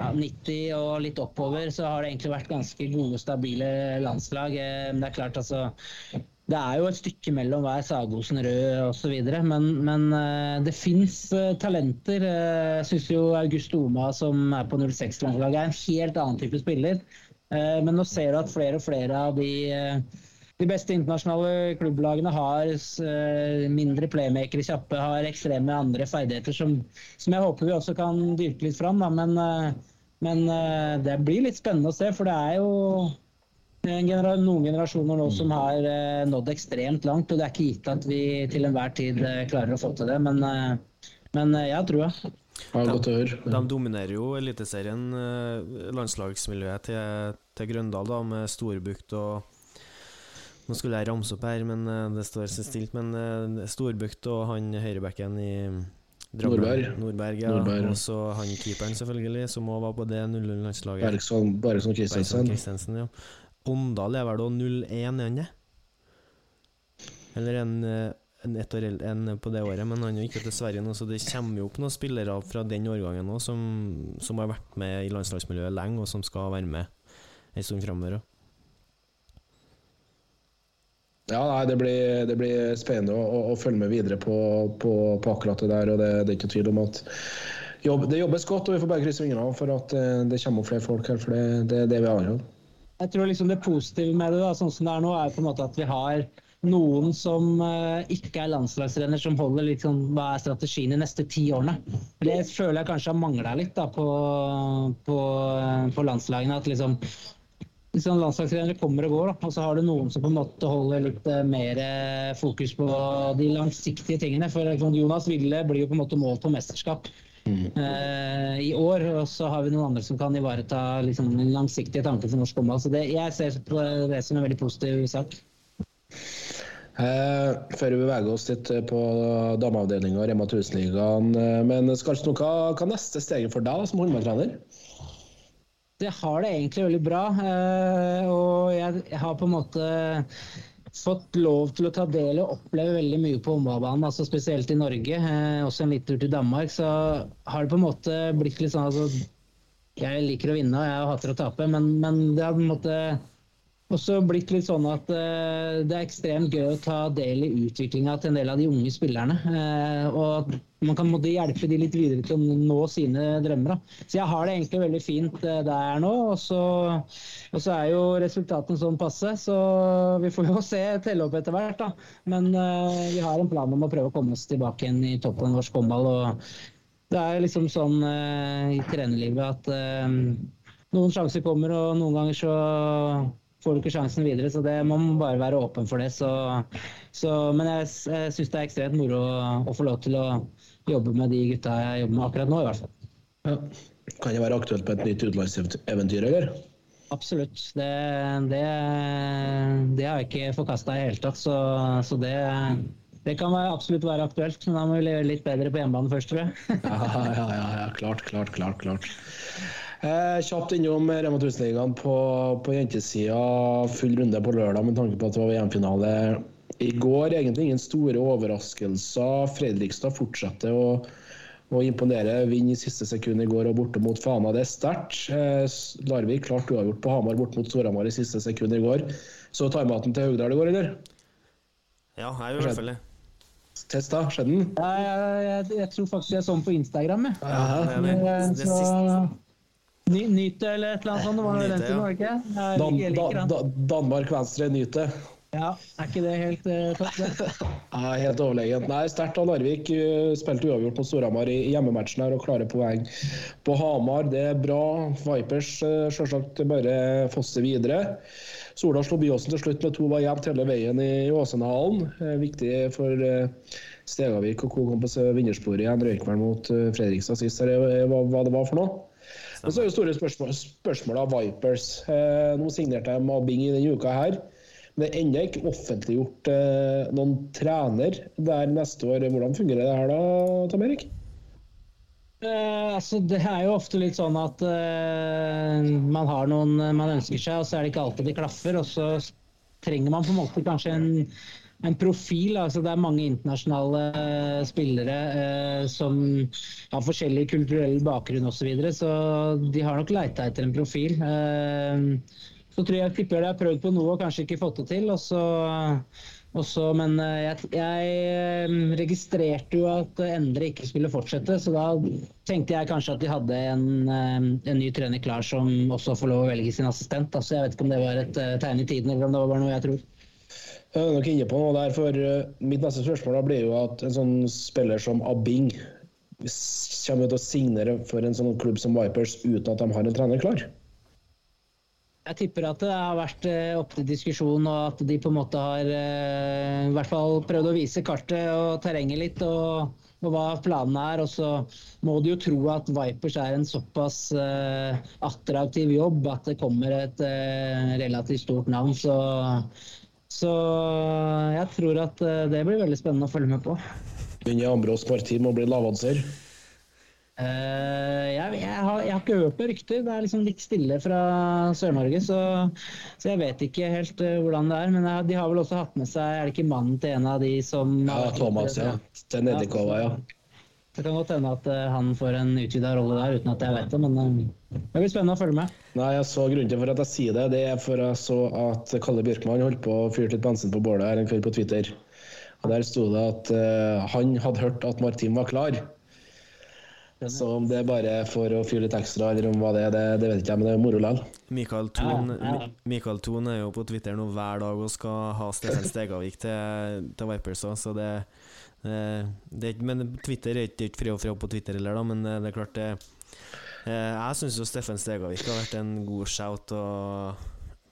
ja, 90 og litt oppover, så har det egentlig vært ganske gode, stabile landslag. Eh, det er klart, altså det er jo et stykke mellom hver Sagosen rød osv. Men, men det fins talenter. Jeg syns jo August Oma, som er på 06-landslaget, er en helt annen type spiller. Men nå ser du at flere og flere av de de beste internasjonale klubblagene har uh, mindre playmakere kjappe, har ekstreme andre ferdigheter som, som, jeg håper vi også kan dyrke litt fram. Da. Men, uh, men uh, det blir litt spennende å se, for det er jo genera noen generasjoner nå som har nådd ekstremt langt. Og det er ikke gitt at vi til enhver tid klarer å få til det, men, men jeg har trua. Ja, de, de, dominerer jo Eliteserien, landslagsmiljøet til, til Grøndal, da, med Storbukt og nå skulle jeg ramse opp her, men uh, det står så stilt. Men uh, Storbukt og han høyrebacken i Nordberg. Nordberg, ja. Nordberg. Og så han keeperen, selvfølgelig, som òg var på det 0-0-landslaget. Bergson Christensen. ja. Åndal er vel da 0-1, er han det? Eller en, eh, en ett år enn på det året, men han er jo ikke til Sverige nå, så det kommer jo opp noen spillere fra den årgangen òg som, som, har vært med i landslagsmiljøet lenge, og som skal være med en stund framover. Ja, nei, det blir, det blir spennende å, å, å, følge med videre på, på, på, akkurat det der. og Det, det er ikke tvil om at jobb, det jobbes godt, og vi får bare krysse fingrene for at eh, det kommer opp flere folk her. For det, er det vi har. Jeg tror liksom det positive med det, da, sånn som det er nå, er på en måte at vi har noen som eh, ikke er landslagsrenner, som holder litt sånn Hva er strategien de neste ti årene? Det føler jeg kanskje har mangla litt da, på, på, på landslagene. At liksom liksom landslagstrenere kommer og går, da. og så har du noen som på en måte holder litt eh, mer eh, fokus på de langsiktige tingene. For Jonas Ville blir jo på en måte målt på mesterskap uh, i år. Og så har vi noen andre som kan ivareta liksom, langsiktige tanken for norsk håndball. Så det, jeg ser på det som en veldig positiv sak. Eh, før vi beveger oss litt på dameavdelinga og Rema 1000-ligaen. Eh, men Skarpsen, hva, er neste steget for deg som håndballtrener? Jeg har det egentlig veldig bra. eh, Og jeg har på en måte fått lov til å ta del og oppleve veldig mye på håndballbanen, altså spesielt i Norge. eh, Også en liten tur til Danmark. Så har det på en måte blitt litt sånn altså Jeg liker å vinne og jeg hater å tape, men, men det har på en måte også blitt litt sånn at uh, det er ekstremt gøy å ta del i utviklinga til en del av de unge spillerne. Uh, og man kan måtte hjelpe de litt videre til å nå sine drømmer. Da. Så jeg har det egentlig veldig fint uh, der jeg er nå. Og så, og så er jo resultatene sånn passe, så vi får jo se telle opp etter hvert. Da. Men vi har en plan om å prøve å komme oss tilbake igjen i toppen av norsk håndball. og det er liksom sånn i trenerlivet at noen sjanser kommer, og noen ganger så får du ikke sjansen videre. Så det må man bare være åpen for det. Så, så, men jeg, jeg syns det er ekstremt moro å, å få lov til å jobbe med de gutta jeg jobber med akkurat nå, i hvert fall. Ja. Kan det være aktuelt på et nytt utenlandseventyr, eller? Absolutt. Det, det, det har jeg ikke forkasta i det hele tatt. Så, så det, det kan være, absolutt være aktuelt. Men da må vi gjøre litt bedre på hjemmebane først, tror jeg. Ja, ja, ja, ja. klart, klart, klart. klart. Eh, kjapt innom Rema 1000-ligaen på, på jentesida. Full runde på lørdag med tanke på at det var VM-finale i går. Egentlig ingen store overraskelser. Fredrikstad fortsetter å, å imponere. Vinner i siste sekund i går og borte mot Fana. Det er sterkt. Eh, Larvik klart uavgjort på Hamar borte mot Storhamar i siste sekund i går. Så timeouten til Haugdal i går, eller? Ja, jeg gjør i hvert fall det. Testa? Skjedde den? Ja, jeg, jeg, jeg tror faktisk jeg så den på Instagram. Jeg. Ja, det er det. det, Det Så, ny, nyt eller et eller annet sånt. Det var den Nyte, tiden, ja. var det ikke? Jeg Dan, jeg da, da, Danmark venstre, Nyte. Ja, er ikke det helt uh, topp? det? Ja, helt overlegent. Nei, Sterkt av Larvik. uh, Spilte uavgjort mot Storhamar i hjemmematchen her og klarer poeng på Hamar. Det er bra. Vipers uh, selvsagt bare fosser videre. Sola slo Byåsen til slutt med to var jevnt hele veien i Åsenhallen. Eh, Viktig for uh, Stegavik og Co. kom på vinnersporet igjen. Røykvern mot uh, Fredrikstad sist, eh, hva, hva det var for noe. Og så er jo store spørsmål, spørsmål av Vipers. Eh, nå signerte jeg Mabing i denne uka her. Men det er ennå ikke offentliggjort eh, noen trener der neste år. Hvordan fungerer det her da, Tom Erik? Eh, altså, det er jo ofte litt sånn at eh, man har noen man ønsker seg, og så er det ikke alltid det klaffer. Og så trenger man på en måte kanskje en, en profil. altså Det er mange internasjonale eh, spillere eh, som har forskjellig kulturell bakgrunn osv. Så, videre, så de har nok leita etter en profil. Eh, så tror jeg tipper de har prøvd på noe og kanskje ikke fått det til. og så også, men eh, jeg, jeg eh, registrerte jo at Endre ikke skulle fortsette, så da tenkte jeg kanskje at de hadde en, en ny trener klar som også får lov å velge sin assistent. Altså, jeg vet ikke om det var et tegn i tiden, eller om det var noe jeg tror. Jeg er nok inne på noe der, for eh, Mitt neste spørsmål da blir jo at en sånn spiller som Abing kommer til å signere for en sånn klubb som Vipers uten at de har en trener klar. Jeg tipper at det har vært eh, oppe til diskusjon, og at de på en måte har eh, i hvert fall prøvd å vise kartet og terrenget litt, og, og hva planene er. Og så må du jo tro at Vipers er en såpass uh, attraktiv jobb at det kommer et uh, relativt stort navn. Så, så jeg tror at eh, det blir veldig spennende å følge med på. Begynner Ambros Martin å bli lavanser? Uh, jeg, jeg, har, jeg har ikke hørt noen rykter. Det er liksom litt stille fra Sør-Norge, så, så jeg vet ikke helt uh, hvordan det er. Men jeg, de har vel også hatt med seg Er det ikke mannen til en av de som Ja, Thomas, ja. Til Nedikova, ja. Det kan godt hende at eh, han får en utvida rolle der, uten at jeg vet det. Men eh, det blir spennende å følge med. Nei, jeg så Grunnen til for at jeg sier det, det er for jeg så at Kalle Bjørkman holdt på å fyre litt bensin på bålet her en kveld på Twitter. Og Der sto det at eh, han hadde hørt at Martin var klar. Så om det er bare for å fyre litt ekstra, eller om hva det er, det, det vet ikke jeg, men det er moro likevel. Mikael Thon, Ja, ja. Michael Thon er jo på Twitter nå hver dag og skal ha Steffen Stegavik til, til Vipers òg, så det, det, det er Men Twitter er ikke, det fri og fra på Twitter heller, da, men eh, det er klart det eh, Jeg syns jo Steffen Stegavik har vært en god shout.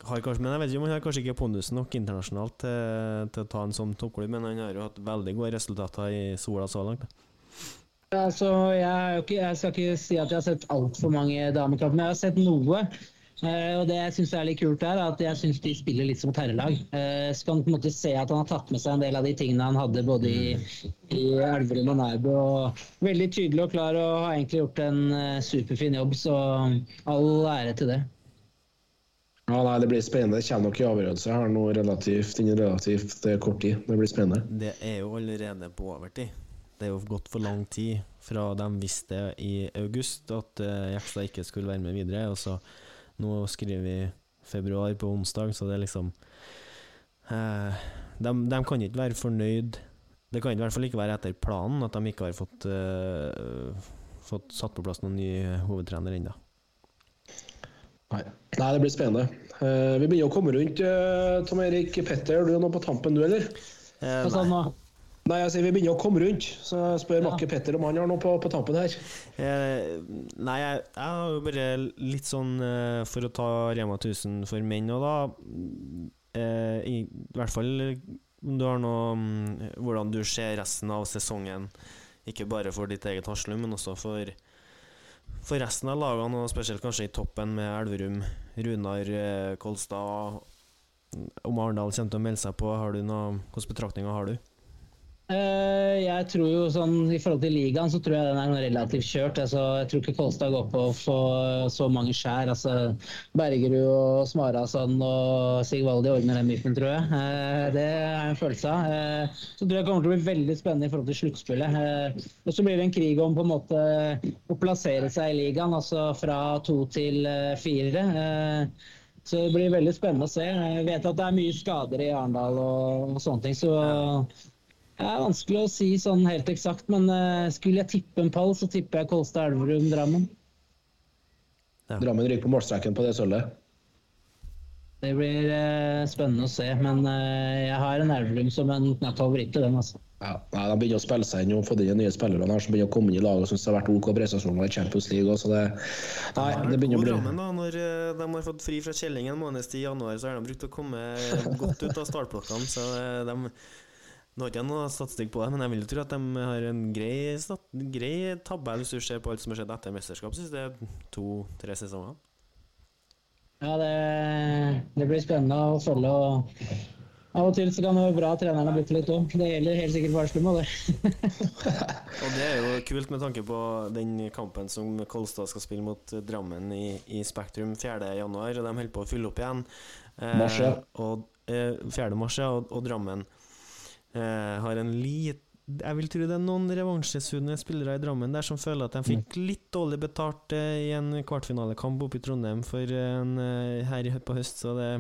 Kanskje, men jeg vet ikke om han har kanskje ikke pondusen nok internasjonalt til, til å ta en sånn toppklubb, men han har jo hatt veldig gode resultater i Sola så langt. Altså, jeg, ikke, jeg skal ikke si at jeg har sett altfor mange damekamper, men jeg har sett noe. Eh, og det jeg syns er litt kult, er at jeg syns de spiller litt som et herrelag. Uh, så kan du på en måte se at han har tatt med seg en del av de tingene han hadde både i, i Elverum og Nærbø. Og veldig tydelig og klar og har egentlig gjort en uh, superfin jobb, så all ære til det. Ja, nei, Det blir spennende. Det kommer nok i avgjørelse her nå relativt, innen relativt kort tid. Det blir spennende. Det er jo allerede på overtid. Det er jo gått for lang tid fra de visste i august at uh, Jekstad ikke skulle være med videre, og så nå skriver vi februar på onsdag, så det er liksom eh, de, de kan ikke være fornøyd Det kan i hvert fall ikke være etter planen at de ikke har fått, eh, fått satt på plass noen ny hovedtrener ennå. Nei. nei, det blir spennende. Eh, vi begynner å komme rundt. eh, Tom Erik Petter, du er nå på tampen, du, eller? Eh, nå. Nei, jeg sier vi begynner å komme rundt. Så jeg spør Ja. Makke Petter om han har noe på, på tampen her. Eh, nei, jeg, jeg har jo bare litt sånn eh, For å ta Rema 1000 for menn og da eh, i, I hvert fall om du har noe mm, Hvordan du ser resten av sesongen. Ikke bare for ditt eget Haslum, men også for for resten av lagene, og spesielt kanskje i toppen med Elverum, Runar, eh, Kolstad. Om Arendal kommer til å melde seg på, har du noe, hvilke betraktninger har du? Eh, jeg tror jo sånn I forhold til ligaen så tror jeg den er relativt kjørt. Altså, jeg tror ikke Kolstad går på å få så mange skjær. Altså, Bergerud og Smarason og Sigvaldi ordner den biffen, tror jeg. Eh, det er en følelse av. Eh, så tror jeg kommer til å bli veldig spennende i forhold til sluttspillet. Og så blir det en krig om på en måte å plassere seg i ligaen, altså fra to til fire. Så det blir veldig spennende å se. Jeg vet at det er mye skader i Arendal og sånne ting. så det er vanskelig å si sånn helt eksakt, men eh, skulle jeg tippe en pall, så tipper jeg Kolstad, Elverum, Drammen. Drammen ryker på målstreken på det sølvet. Det blir eh, spennende å se, men eh, jeg har en Elverum som en knapp favoritt til den. altså. Ja, nei, De begynner å spille seg inn og få inn nye spillere her som begynner å komme inn i laget og syns det har vært OK prestasjoner i Champions League. Også, det, nei, det begynner å bli Drammen da, Når eh, de har fått fri fra Kjelling en måneds i januar, så har de brukt å komme godt ut av startblokkene. Så eh, de Nå har ikke jeg noe statistikk på det, men jeg vil jo tro at de har en grei, stat, grei tabbe hvis du ser på alt som har skjedd etter mesterskap siste to-tre sesonger. Ja, det, det blir spennende å følge. og Av og til så kan det være bra at treneren har blitt litt om. Det gjelder helt sikkert Barslum òg, det. Og det er jo kult med tanke på den kampen som Kolstad skal spille mot Drammen i, i Spektrum 4.1, og de holder på å fylle opp igjen. Eh, Mars, ja. og, eh, 4. mars, ja, og, og Drammen har en lit jeg vil tro det er noen revansjesugne spillere i Drammen der som føler at de fikk litt dårlig betalt eh, i en kvartfinalekamp oppe i Trondheim for en, eh, her på høst, så det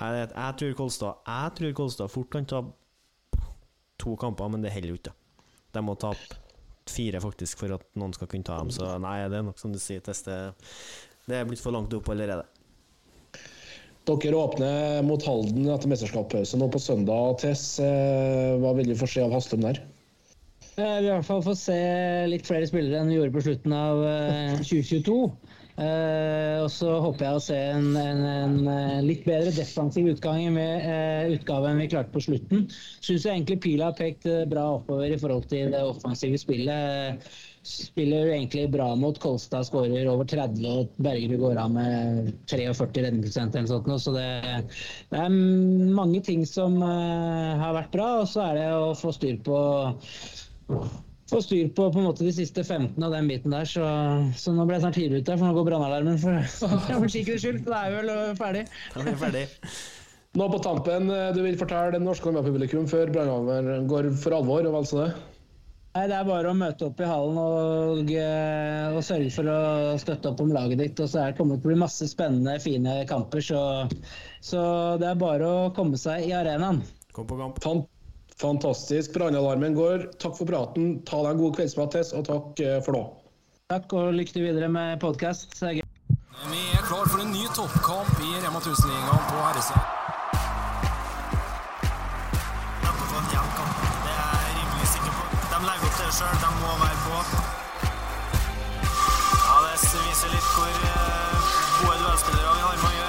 jeg, jeg tror Kolstad Jeg tror Kolstad fort kan ta to kamper, men det holder jo ikke. De må tape fire faktisk for at noen skal kunne ta dem, så nei, det er nok som du sier, teste Det er blitt for langt opp allerede. Dere åpner mot Halden etter mesterskapspause nå på søndag. Tess, eh, hva vil du få se av Haslum der? Vi i hvert fall få se litt flere spillere enn vi gjorde på slutten av eh, 2022. Uh, og så håper jeg å se en, en, en eh, litt bedre defensiv utgang med uh, utgave enn vi klarte på slutten. Syns egentlig pila har pekt eh, bra oppover i forhold til det offensive spillet. Spiller egentlig bra mot Kolstad, skårer over 30, og Bergerud går av med 43 redningsprosent eller sånt. Så det, det er mange ting som eh, har vært bra, og så er det å få styr på få styr på på en måte de siste 15 av den biten der. Så, så nå ble jeg snart tidlig ute, for nå går brannalarmen for, for sikkerhets skyld. Så det er jo vel ferdig. Da er vi ferdig. Nå på tampen, eh, du vil fortelle det norske publikum før brannalarmen går for alvor, og vel så det? Nei, Det er bare å møte opp i hallen og, eh, og, sørge for å støtte opp om laget ditt. og så er Det kommer til å bli masse spennende, fine kamper. Så, så det er bare å komme seg i arenaen. Kom på kamp. Fantastisk. Brannalarmen går. Takk for praten. Ta deg en god kveldsmat, Tess, og takk eh, for nå. Takk, og lykke til videre med podkast. Vi er klar for en ny toppkamp i Rema 1000-ligaen på herresiden. seg sjøl. De må være på. Ja, det viser litt hvor eh, gode duellspillere vi har. Mange